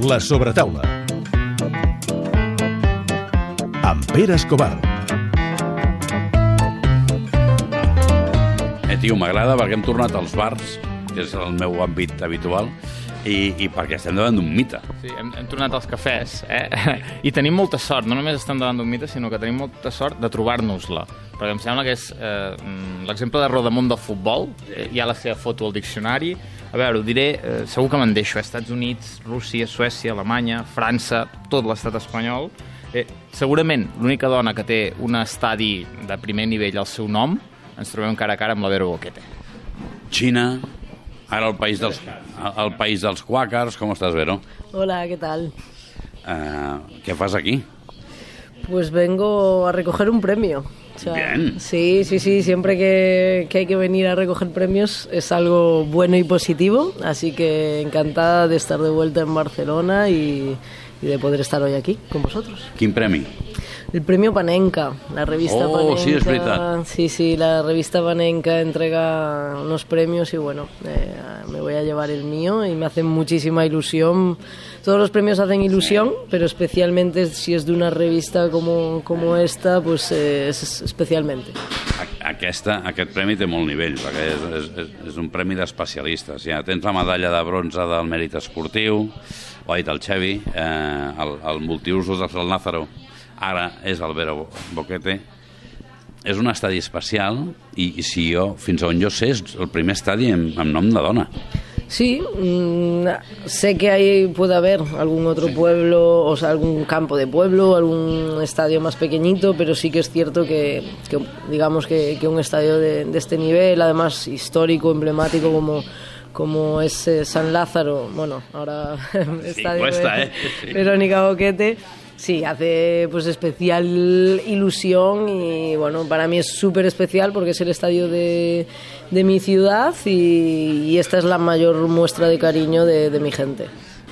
La sobretaula. Amb Pere Escobar. Eh, tio, m'agrada perquè hem tornat als bars, que és el meu àmbit habitual, i, i perquè estem davant d'un mite. Sí, hem, hem tornat als cafès, eh? I tenim molta sort, no només estem davant d'un mite, sinó que tenim molta sort de trobar-nos-la. Perquè em sembla que és eh, mm, l'exemple de Rodamont del futbol, eh, hi ha la seva foto al diccionari. A veure, ho diré, eh, segur que me'n deixo, eh? Estats Units, Rússia, Suècia, Alemanya, França, tot l'estat espanyol. Eh, segurament l'única dona que té un estadi de primer nivell al seu nom, ens trobem cara a cara amb la Vero Boquete. Xina, ara el país dels, el país dels quàquers, com estàs, Vero? Hola, ¿qué tal? Eh, què fas aquí? Pues vengo a recoger un premio. O sea, Bien. Sí, sí, sí, siempre que, que hay que venir a recoger premios es algo bueno y positivo, así que encantada de estar de vuelta en Barcelona y, y de poder estar hoy aquí con vosotros. Quin premi? El premio Panenka, la revista Oh, Panenka. sí, es verdad. Sí, sí, la revista Panenka entrega unos premios y bueno, eh, me voy a llevar el mío y me hace muchísima ilusión. Todos los premios hacen ilusión, pero especialmente si es de una revista como, como esta, pues eh, es especialmente. Aquesta, aquest premi té molt nivell, perquè és, és, és, és un premi d'especialistes. Ja tens la medalla de bronze del mèrit esportiu, ho ha dit el Xevi, eh, el, el multiusos del Lázaro, ara és el Vero Boquete. És un estadi especial i, i si jo, fins on jo sé, és el primer estadi amb, amb nom de dona. Sí, mm, sé que ahí puede haber algún otro pueblo, o sea, algún campo de pueblo, algún estadio más pequeñito, pero sí que es cierto que, que, digamos que, que un estadio de, de este nivel, además histórico, emblemático como como es eh, San Lázaro, bueno, ahora estadio cuesta, de ¿eh? Sí. Verónica Boquete, sí, hace pues especial ilusión y bueno, para mí es súper especial porque es el estadio de, de mi ciudad y, y esta es la mayor muestra de cariño de, de mi gente.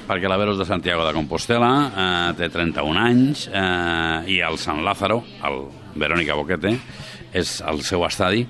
perquè la Vero és de Santiago de Compostela, eh, té 31 anys, eh, i el San Lázaro, el Verónica Boquete, és el seu estadi,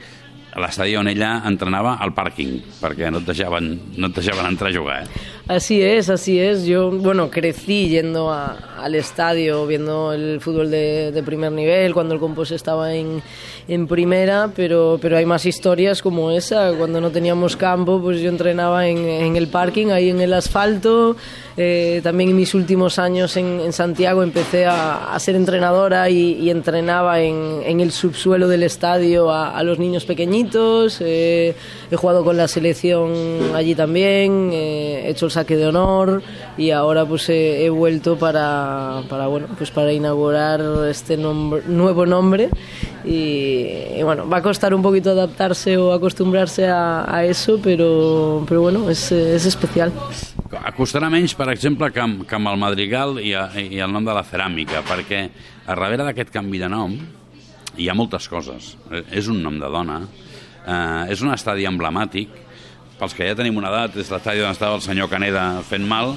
l'estadi on ella entrenava al pàrquing, perquè no et deixaven, no et deixaven entrar a jugar. Eh? Así es, así es. Yo, bueno, crecí yendo a- al estadio, viendo el fútbol de, de primer nivel, cuando el Compos estaba en, en primera, pero, pero hay más historias como esa. Cuando no teníamos campo, pues yo entrenaba en, en el parking, ahí en el asfalto. Eh, también en mis últimos años en, en Santiago empecé a, a ser entrenadora y, y entrenaba en, el subsuelo del estadio a, a los niños pequeñitos. Eh, he jugado con la selección allí también, eh, he hecho el saque de honor y ahora pues he, he vuelto para, para, bueno, pues para inaugurar este nombre- nuevo nombre y, y bueno, va a costar un poquito adaptarse o acostumbrarse a, a eso, pero, pero bueno, es, es especial. Costarà menys, per exemple, que amb, que amb el Madrigal i, a, i el nom de la ceràmica, perquè a darrere d'aquest canvi de nom hi ha moltes coses. Eh, És un nom de dona, eh, és un estadi emblemàtic, pels que ja tenim una edat, és l'estadi on estava el senyor Caneda fent mal,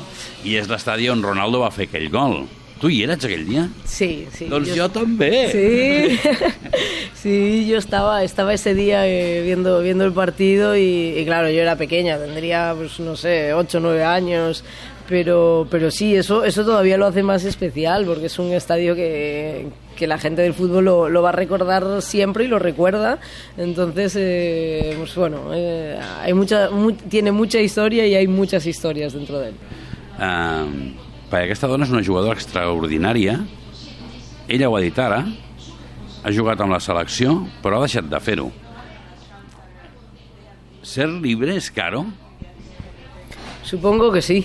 i és l'estadi on Ronaldo va fer aquell gol. Tu hi eres aquell dia? Sí, sí. Doncs jo també. Sí, sí, yo estaba, estaba ese día eh, viendo, viendo el partido y, y claro, yo era pequeña, tendría, pues no sé, 8 o 9 años, pero, pero sí, eso, eso todavía lo hace más especial porque es un estadio que, que la gente del fútbol lo, lo va a recordar siempre y lo recuerda. Entonces, eh, pues bueno, eh, hay mucha, mu- tiene mucha historia y hay muchas historias dentro de él. Eh, perquè aquesta dona és una jugadora extraordinària, ella ho ha dit ara, ha jugat amb la selecció, però ha deixat de fer-ho. Ser libre és caro? Supongo que sí.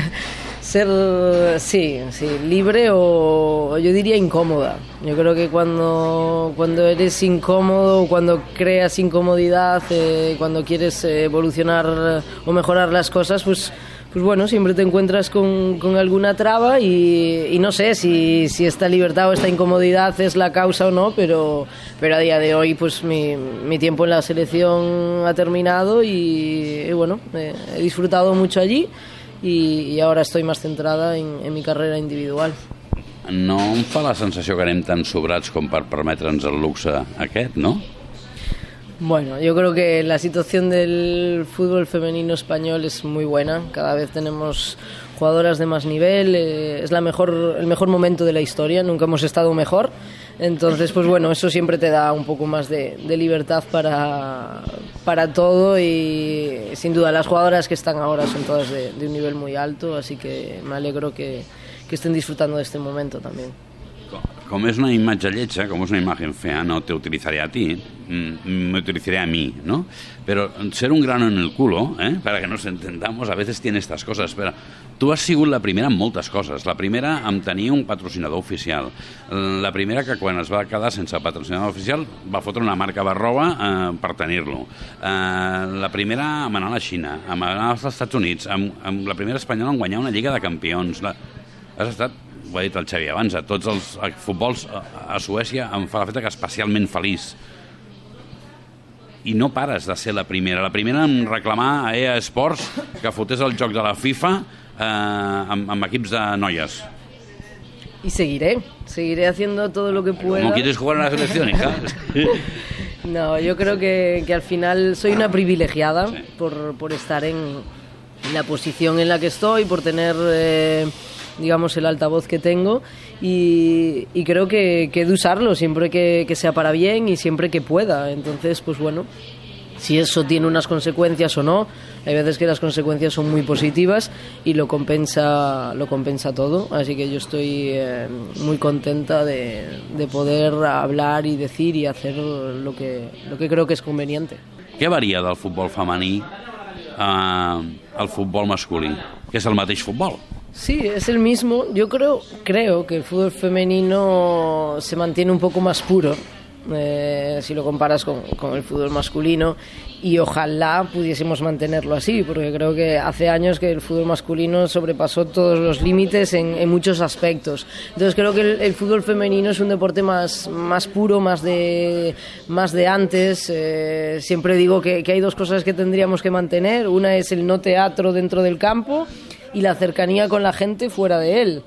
Ser, sí, sí, libre o yo diría incómoda. Yo creo que cuando, cuando eres incómodo, cuando creas incomodidad, eh, cuando quieres evolucionar o mejorar las cosas, pues, pues bueno, siempre te encuentras con, con alguna traba y, y no sé si, si esta libertad o esta incomodidad es la causa o no, pero, pero a día de hoy pues mi, mi tiempo en la selección ha terminado y, y bueno, eh, he disfrutado mucho allí y, y ahora estoy más centrada en, en mi carrera individual. No em fa la sensació que anem tan sobrats com per permetre'ns el luxe aquest, no? Bueno, yo creo que la situación del fútbol femenino español es muy buena. Cada vez tenemos jugadoras de más nivel. eh, es la mejor, el mejor momento de la historia. Nunca hemos estado mejor. Entonces, pues bueno, eso siempre te da un poco más de, libertad para, para todo y sin duda las jugadoras que están ahora son todas de, de un nivel muy alto, así que me alegro que, que estén disfrutando de este momento también. Com és una imatge lletja, com és una imagen fea, no te utilizaré a ti, mm, me a mí, ¿no? Pero ser un grano en el culo, ¿eh? para que nos entendamos, a veces tiene estas cosas, però tu has sigut la primera en moltes coses. La primera en tenir un patrocinador oficial. La primera que quan es va quedar sense patrocinador oficial va fotre una marca barroba eh, per tenir-lo. Eh, la primera en anar a la Xina, en anar als Estats Units, amb, amb la primera espanyola en guanyar una Lliga de Campions. La... Has estat ho ha dit el Xavi abans, a tots els a futbols a, a Suècia em fa l'efecte que especialment feliç. I no pares de ser la primera. La primera en reclamar a EA Sports que fotés el joc de la FIFA eh, amb, amb equips de noies. Y seguiré, seguiré haciendo todo lo que pueda. ¿Cómo quieres jugar en la selección, hija? No, yo creo que, que al final soy una privilegiada Sí. por, por estar en la posición en la que estoy, por tener, eh, digamos, el altavoz que tengo y, y creo que, que de usarlo siempre que, que sea para bien y siempre que pueda. Entonces, pues bueno, si eso tiene unas consecuencias o no. Hay veces que las consecuencias son muy positivas y lo compensa, lo compensa todo. Así que yo estoy eh, muy contenta de, de poder hablar y decir y hacer lo que, lo que creo que es conveniente. Què varia del futbol femení eh, al futbol masculí? Que és el mateix futbol. Sí, es el mismo. Yo creo, creo que el fútbol femenino se mantiene un poco más puro eh, si lo comparas con, con el fútbol masculino y ojalá pudiésemos mantenerlo así, porque creo que hace años que el fútbol masculino sobrepasó todos los límites en, en muchos aspectos. Entonces creo que el, fútbol femenino es un deporte más, más puro, más de, más de antes. Eh, siempre digo que, que hay dos cosas que tendríamos que mantener. Una es el no teatro dentro del campo y la cercanía con la gente fuera de él.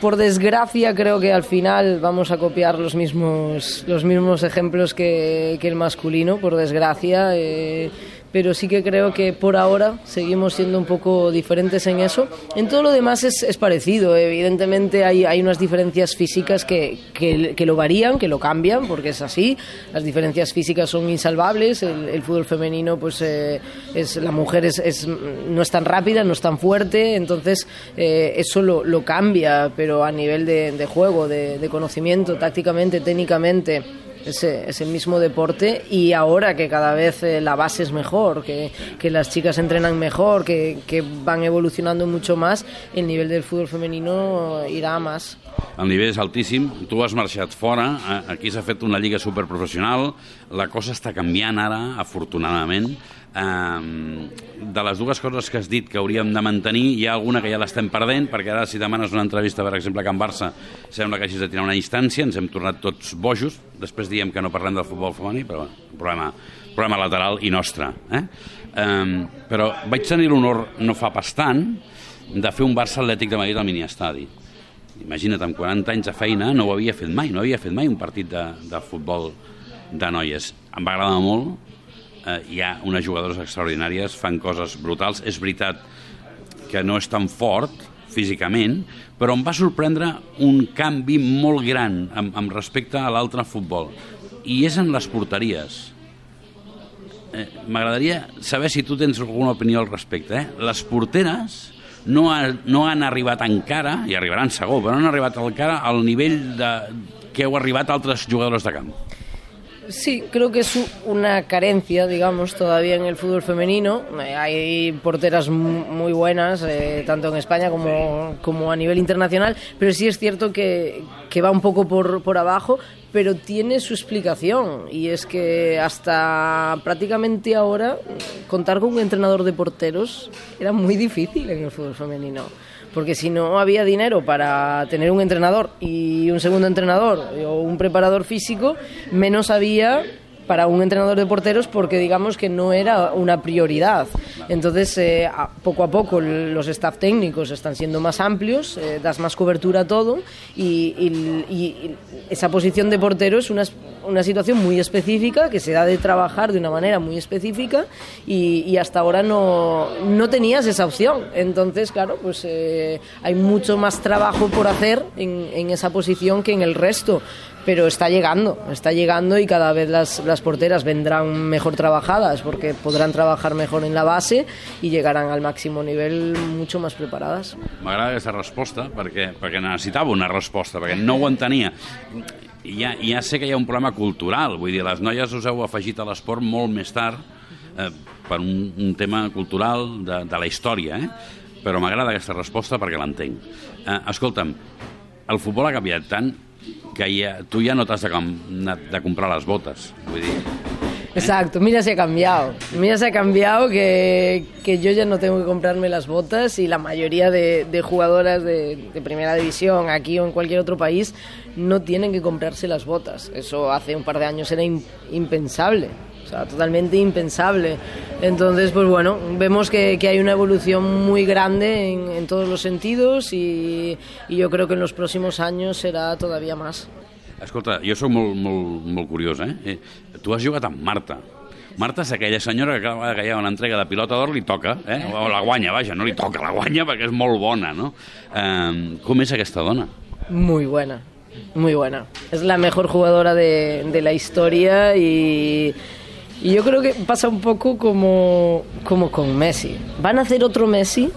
Por desgracia creo que al final vamos a copiar los mismos, los mismos ejemplos que, que el masculino, por desgracia. eh, pero sí que creo que por ahora seguimos siendo un poco diferentes en eso. En todo lo demás es, es parecido. Evidentemente hay, hay unas diferencias físicas que, que, que lo varían, que lo cambian, porque es así. Las diferencias físicas son insalvables. El, fútbol femenino, pues eh, es, la mujer es, no es tan rápida, no es tan fuerte, entonces eh, eso lo, lo cambia, pero a nivel de, juego, de conocimiento, tácticamente, técnicamente. Es, eh, es el mismo deporte y ahora que cada vez eh, la base es mejor, que, que las chicas entrenan mejor, que, que van evolucionando mucho más, el nivel del fútbol femenino irá a más. El nivell és altíssim, tu has marxat fora, aquí s'ha fet una lliga superprofessional, la cosa està canviant ara, afortunadament. Eh, de les dues coses que has dit que hauríem de mantenir, hi ha alguna que ja l'estem perdent, perquè ara si demanes una entrevista, per exemple, a Can Barça, sembla que hagis de tirar una distància, ens hem tornat tots bojos, després diem que no parlem del futbol femení, però bueno, problema, problema lateral i nostre. Eh? Eh, però vaig tenir l'honor, no fa pas tant, de fer un Barça Atlètic de Madrid al miniestadi. Imagina't, amb 40 anys de feina no ho havia fet mai, no havia fet mai un partit de, de futbol de noies. Em va agradar molt, eh, hi ha unes jugadores extraordinàries, fan coses brutals. És veritat que no és tan fort físicament, però em va sorprendre un canvi molt gran amb, amb respecte a l'altre futbol. I és en les porteries. Eh, M'agradaria saber si tu tens alguna opinió al respecte. Eh? Les porteres no, ha, no han arribat encara, i arribaran segur, però no han arribat encara al nivell de, que heu arribat altres jugadors de camp. Sí, creo que es una carencia, digamos, todavía en el fútbol femenino. Eh, Hay porteras mu- muy buenas, eh, tanto en España como, como a nivel internacional, pero sí es cierto que, que va un poco por, por abajo, pero tiene su explicación. Y es que hasta prácticamente ahora contar con un entrenador de porteros era muy difícil en el fútbol femenino porque si no había dinero para tener un entrenador y un segundo entrenador o un preparador físico, menos había para un entrenador de porteros porque digamos que no era una prioridad. Entonces, eh, a- poco a poco los staff técnicos están siendo más amplios, eh, das más cobertura a todo y, y- y- y esa posición de portero es una, una situación muy específica que se da de trabajar de una manera muy específica y, y hasta ahora no, no tenías esa opción. Entonces, claro, pues eh, hay mucho más trabajo por hacer en, en esa posición que en el resto pero está llegando, está llegando y cada vez las, las porteras vendrán mejor trabajadas porque podrán trabajar mejor en la base y llegarán al máximo nivel mucho más preparadas. M'agrada aquesta resposta perquè, perquè necessitava una resposta, perquè no ho entenia. Ja, ja sé que hi ha un problema cultural, vull dir, les noies us heu afegit a l'esport molt més tard eh, per un, un tema cultural de, de la història, eh? però m'agrada aquesta resposta perquè l'entenc. Eh, escolta'm, el futbol ha canviat tant que ja, tu ja no t'has de, de comprar les botes, vull dir, Exacto, mira se ha cambiado, mira se ha cambiado que, que yo ya no tengo que comprarme las botas y la mayoría de, jugadoras de, primera división aquí o en cualquier otro país no tienen que comprarse las botas. Eso hace un par de años era im- impensable. Sea, totalmente impensable. Entonces, pues bueno, vemos que, que hay una evolución muy grande en, en todos los sentidos y, y yo creo que en los próximos años será todavía más. Escolta, jo sóc molt, molt, molt curiós, eh? eh? Tu has jugat amb Marta. Marta és aquella senyora que cada que hi ha una entrega de pilota d'or li toca, eh? o la guanya, vaja, no li toca, la guanya perquè és molt bona, no? Eh, com és aquesta dona? Muy buena, muy buena. Es la mejor jugadora de, de la historia y, y yo creo que pasa un poco como, como con Messi. ¿Van a hacer otro Messi?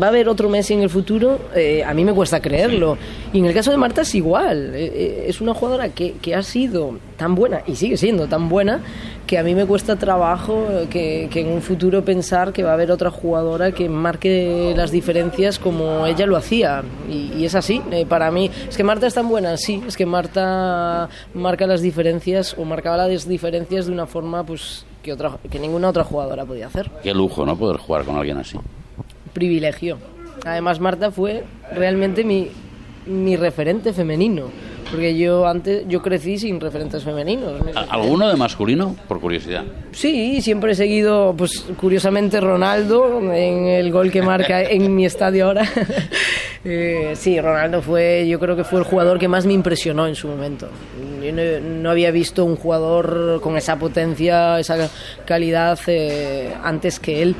¿Va a haber otro Messi en el futuro? Eh, a mí me cuesta creerlo. Y en el caso de Marta es igual. Eh, eh, es una jugadora que, que ha sido tan buena y sigue siendo tan buena que a mí me cuesta trabajo que, que en un futuro pensar que va a haber otra jugadora que marque las diferencias como ella lo hacía. Y, es así, para mí. Es que Marta es tan buena, sí, es que Marta marca las diferencias o marcaba las diferencias de una forma pues que, otra, que ninguna otra jugadora podía hacer. Qué lujo, ¿no?, poder jugar con alguien así. Privilegio. Además, Marta fue realmente mi, mi referente femenino. Porque yo antes, yo crecí sin referentes femeninos. ¿A- ¿Alguno de masculino? Por curiosidad. Sí, siempre he seguido, pues curiosamente, Ronaldo en el gol que marca en mi estadio ahora. Eh, sí, Ronaldo fue, yo creo que fue el jugador que más me impresionó en su momento. Yo no, no había visto un jugador con esa potencia, esa calidad eh, antes que él.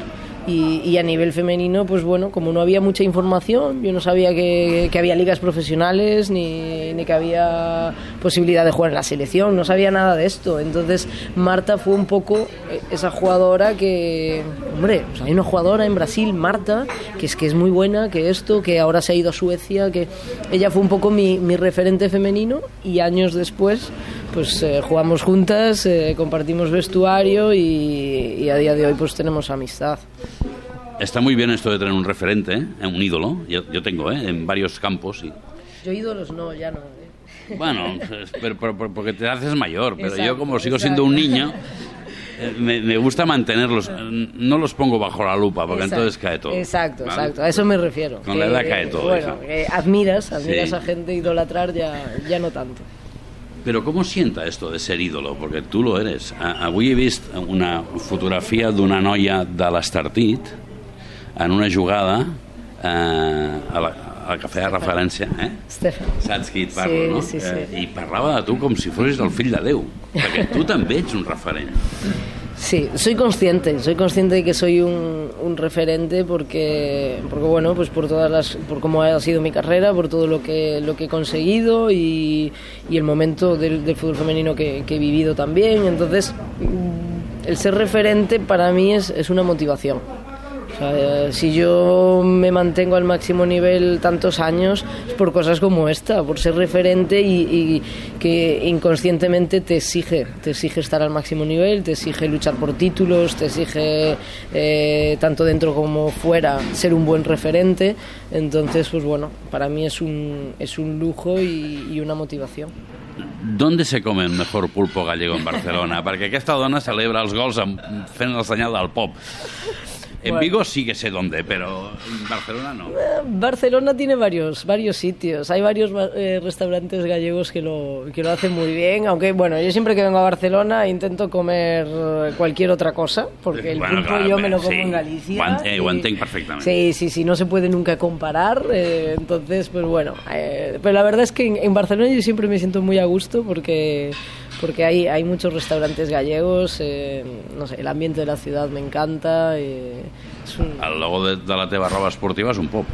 Y, a nivel femenino, pues bueno, como no había mucha información, yo no sabía que, que había ligas profesionales ni, ni que había posibilidad de jugar en la selección, no sabía nada de esto. Entonces, Marta fue un poco eh, esa jugadora que, hombre, pues hay una jugadora en Brasil, Marta, que es que es muy buena, que esto, que ahora se ha ido a Suecia, que ella fue un poco mi, mi referente femenino y años después pues eh, jugamos juntas, eh, compartimos vestuario y, y a día de hoy pues tenemos amistad. Está muy bien esto de tener un referente, ¿eh? un ídolo. Yo, yo tengo, ¿eh? En varios campos. Y, Yo ídolos no, ya no. ¿eh? Bueno, pero, pero- pero porque te haces mayor, pero yo como sigo siendo un niño, eh, me, me gusta mantenerlos. No los pongo bajo la lupa, porque Exacto, entonces cae todo. Exacto, ¿vale? exacto, a eso me refiero. Con la edad cae todo, Bueno, que admiras, admiras Sí. a gente, idolatrar ya, ya no tanto. Però com sienta esto de ser ídolo? Perquè tu lo eres. Avui he vist una fotografia d'una noia de l'Estartit en una jugada eh, a, la, a la que feia referència, eh? Stefan. Saps qui et parlo, Sí, no? sí, sí. Eh, I parlava de tu com si fossis el fill de Déu, perquè tu també ets un referent. Sí, soy consciente, soy consciente de que soy un, referente porque, porque bueno, pues por todas las, por cómo ha sido mi carrera, por todo lo que, lo que he conseguido y, el momento del, fútbol femenino que, que he vivido también. Entonces, el ser referente para mí es, es una motivación. O sea, eh, si yo me mantengo al máximo nivel tantos años es por cosas como esta, por ser referente y, y que inconscientemente te exige, te exige estar al máximo nivel, te exige luchar por títulos, te exige eh, tanto dentro como fuera ser un buen referente. Entonces, pues bueno, para mí es un, es un lujo y, y una motivación. ¿Dónde se come el mejor pulpo gallego en Barcelona? Perquè aquesta dona celebra els gols amb, fent el senyal del pop. En Vigo sí que sé dónde, pero en Barcelona no. Barcelona tiene varios, varios sitios. Hay varios eh, restaurantes gallegos que lo, que lo hacen muy bien. Aunque, bueno, yo siempre que vengo a Barcelona intento comer cualquier otra cosa, porque el Bueno, pulpo yo me lo sí. como en Galicia. Eh, ho y- entenc perfectament. Sí, sí, sí, no se puede nunca comparar. eh, entonces, pues bueno. eh, pero la verdad es que en, en Barcelona yo siempre me siento muy a gusto porque porque hay, hay muchos restaurantes gallegos, eh, no sé, el ambiente de la ciudad me encanta. eh, es un- El logo de, de la teva roba esportiva és un pop.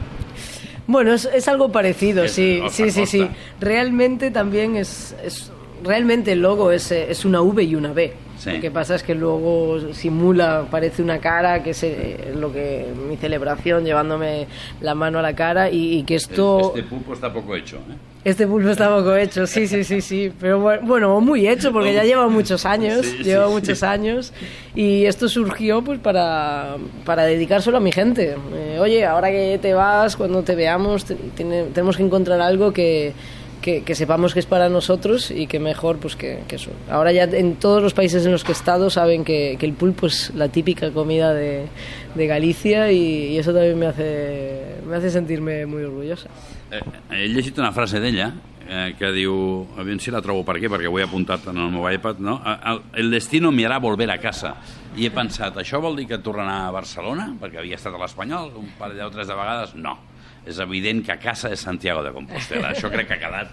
Bueno, es, es algo parecido, Es sí, sí, sí, sí. Realmente también es, es realmente el logo es, eh, es una V y una B. Sí. Lo que pasa es que luego simula, parece una cara, que es eh, lo que mi celebración, llevándome la mano a la cara y, y que esto... Este pulpo está poco hecho, ¿eh? Este pulpo está poco hecho, sí, sí, sí, sí. Pero bu- bueno, muy hecho, porque ya lleva muchos años, sí, lleva sí. muchos años. Y esto surgió pues para, para dedicárselo a mi gente. Eh, oye, ahora que te vas, cuando te veamos, te- tiene- tenemos que encontrar algo que, que, que sepamos que es para nosotros y que mejor pues que, que eso. Ahora ya en todos los países en los que he estado saben que, que el pulpo es la típica comida de, de Galicia y, y eso también me hace, me hace sentirme muy orgullosa. Eh, he llegit una frase d'ella eh, que diu, aviam si la trobo per aquí, perquè ho he apuntat en el meu iPad, no? El, el destino me hará volver a casa. I he pensat, això vol dir que tornarà a Barcelona? Perquè havia estat a l'Espanyol un parell o tres de vegades. No. És evident que casa és Santiago de Compostela. Això crec que ha quedat...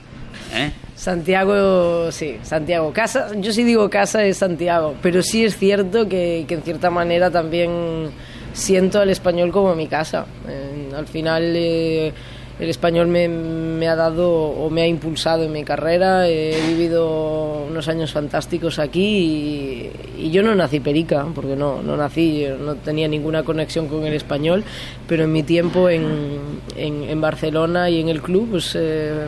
Eh? Santiago, sí, Santiago. Casa, yo sí digo casa es Santiago, pero sí es cierto que, que en cierta manera también siento al español como mi casa. Eh, al final eh, el español me, me ha dado o me ha impulsado en mi carrera. He vivido unos años fantásticos aquí y, y yo no nací perica, porque no, no nací, no tenía ninguna conexión con el español, pero en mi tiempo en, en, en Barcelona y en el club, pues eh,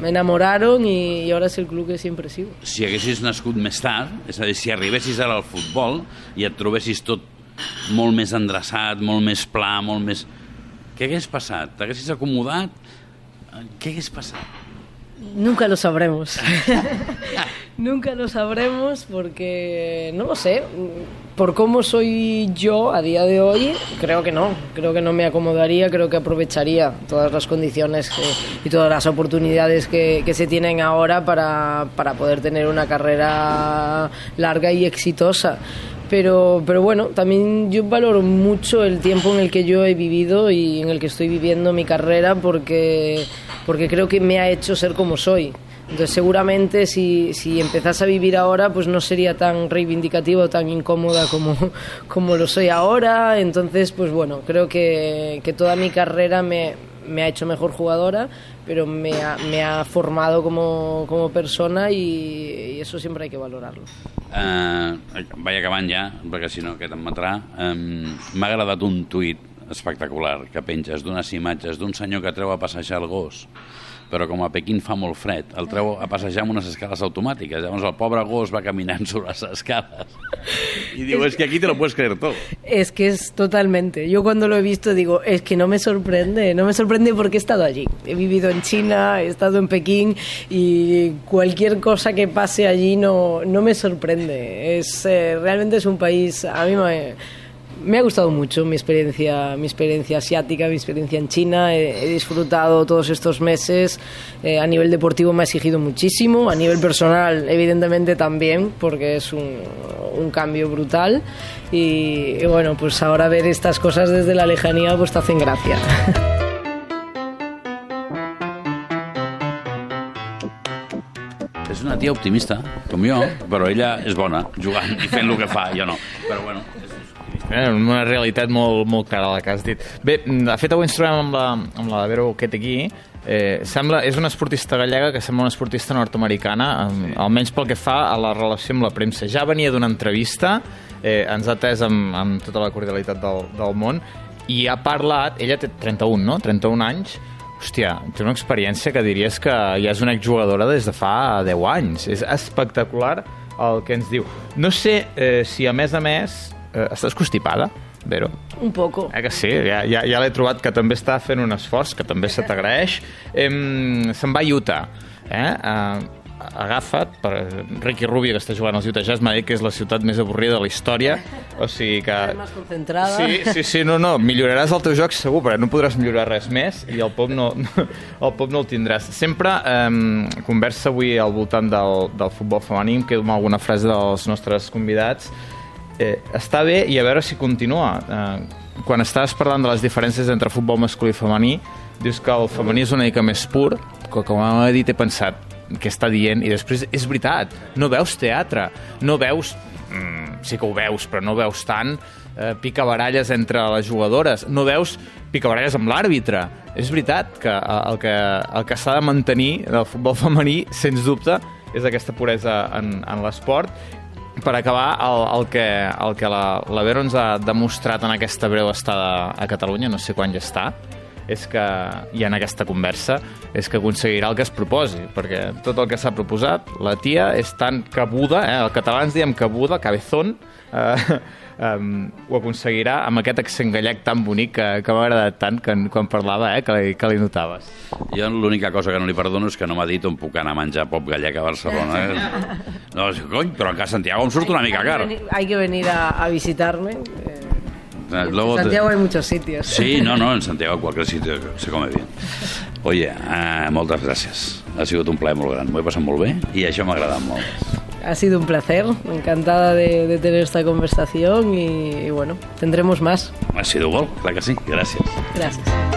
me enamoraron y, y ahora es el club que siempre sigo. Si haguessis nascut més tard, és a dir, si arribessis ara al futbol i et trobessis tot molt més endreçat, molt més pla, molt més... Què hagués passat? T'haguessis acomodat? Què hagués passat? Nunca lo sabremos. Nunca lo sabremos porque no lo sé. Por cómo soy yo a día de hoy, creo que no. Creo que no me acomodaría, creo que aprovecharía todas las condiciones que- y todas las oportunidades que, que se tienen ahora para, para poder tener una carrera larga y exitosa. Pero, pero bueno, también yo valoro mucho el tiempo en el que yo he vivido y en el que estoy viviendo mi carrera porque, porque creo que me ha hecho ser como soy. Entonces seguramente si, si a vivir ahora pues no sería tan reivindicativo, tan incómoda como, como lo soy ahora. Entonces pues bueno, creo que, que toda mi carrera me, me ha hecho mejor jugadora, pero me ha, me ha formado como, como persona y, y eso siempre hay que valorarlo. Uh, vaig acabant ja, perquè si no aquest em matarà. Um, M'ha agradat un tuit espectacular que penges d'unes imatges d'un senyor que treu a passejar el gos però com a Pequín fa molt fred, el treu a passejar amb unes escales automàtiques. Llavors el pobre gos va caminant sobre les escales. I diu, es que aquí te lo puedes creer todo. Es que es totalmente. Yo cuando lo he visto digo, es que no me sorprende, no me sorprende porque he estado allí. He vivido en China, he estado en Pekín y cualquier cosa que pase allí no, no me sorprende. Es eh, realmente es un país a mí me, me ha gustado mucho mi experiencia, mi experiencia asiática, mi experiencia en China. He, disfrutado todos estos meses. Eh, a nivel deportivo me ha exigido muchísimo. A nivel personal, evidentemente también, porque es un, cambio brutal. Y, y bueno, pues ahora ver estas cosas desde la lejanía pues te hacen gracia. És una tia optimista, com jo, però ella és bona, jugant i fent el que fa, jo no. Però bueno, Eh, una realitat molt, molt cara la que has dit. Bé, de fet avui ens trobem amb la, amb la Vero Ketegui, eh, sembla, és una esportista gallega que sembla una esportista nord-americana, sí. almenys pel que fa a la relació amb la premsa. Ja venia d'una entrevista, eh, ens ha atès amb, amb tota la cordialitat del, del món, i ha parlat, ella té 31, no? 31 anys, Hòstia, té una experiència que diries que ja és una exjugadora des de fa 10 anys. És espectacular el que ens diu. No sé eh, si, a més a més, eh, estàs constipada, Vero? Un poco. Eh que sí, ja, ja, ja l'he trobat que també està fent un esforç, que també se t'agraeix. Eh, se'n va a Utah. Eh? Eh, agafa't, per Ricky Rubio, que està jugant als Utah Jazz, m'ha dit que és la ciutat més avorrida de la història, o sigui que... Concentrada. Sí, sí, sí, no, no, milloraràs el teu joc segur, però no podràs millorar res més i el pop no, el pop no el tindràs. Sempre eh, conversa avui al voltant del, del futbol femení, em quedo amb alguna frase dels nostres convidats. Eh, està bé i a veure si continua. Eh, quan estaves parlant de les diferències entre futbol masculí i femení, dius que el femení és una mica més pur, que com ha dit he pensat què està dient, i després és veritat, no veus teatre, no veus, mm, sí que ho veus, però no veus tant eh, picabaralles entre les jugadores, no veus picabaralles amb l'àrbitre. És veritat que eh, el que, el que s'ha de mantenir del futbol femení, sens dubte, és aquesta puresa en, en l'esport per acabar, el, el que, el que la, la Vero ens ha demostrat en aquesta breu estada a Catalunya, no sé quan ja està, és que, i en aquesta conversa, és que aconseguirà el que es proposi, perquè tot el que s'ha proposat, la tia és tan cabuda, eh, el català ens diem cabuda, cabezón, eh, um, ho aconseguirà amb aquest accent gallec tan bonic que, que m'ha agradat tant que, quan parlava, eh, que, li, que li notaves. Jo l'única cosa que no li perdono és que no m'ha dit on puc anar a menjar pop gallec a Barcelona. Eh? No, cony, però que a Santiago em surt una mica car. Hay que venir a, a visitarme. Eh, Eh, Luego en te- Santiago hay muchos sitios. Sí, no, no, en Santiago cualquier sitio se come bien. Oye, eh, moltes gràcies. Ha sigut un plaer molt gran. M'ho he passat molt bé i això m'ha agradat molt. Ha sido un placer, encantada de, de tener esta conversación y, y bueno, tendremos más. Ha sido gol, clar que sí. Gràcies. Gracias.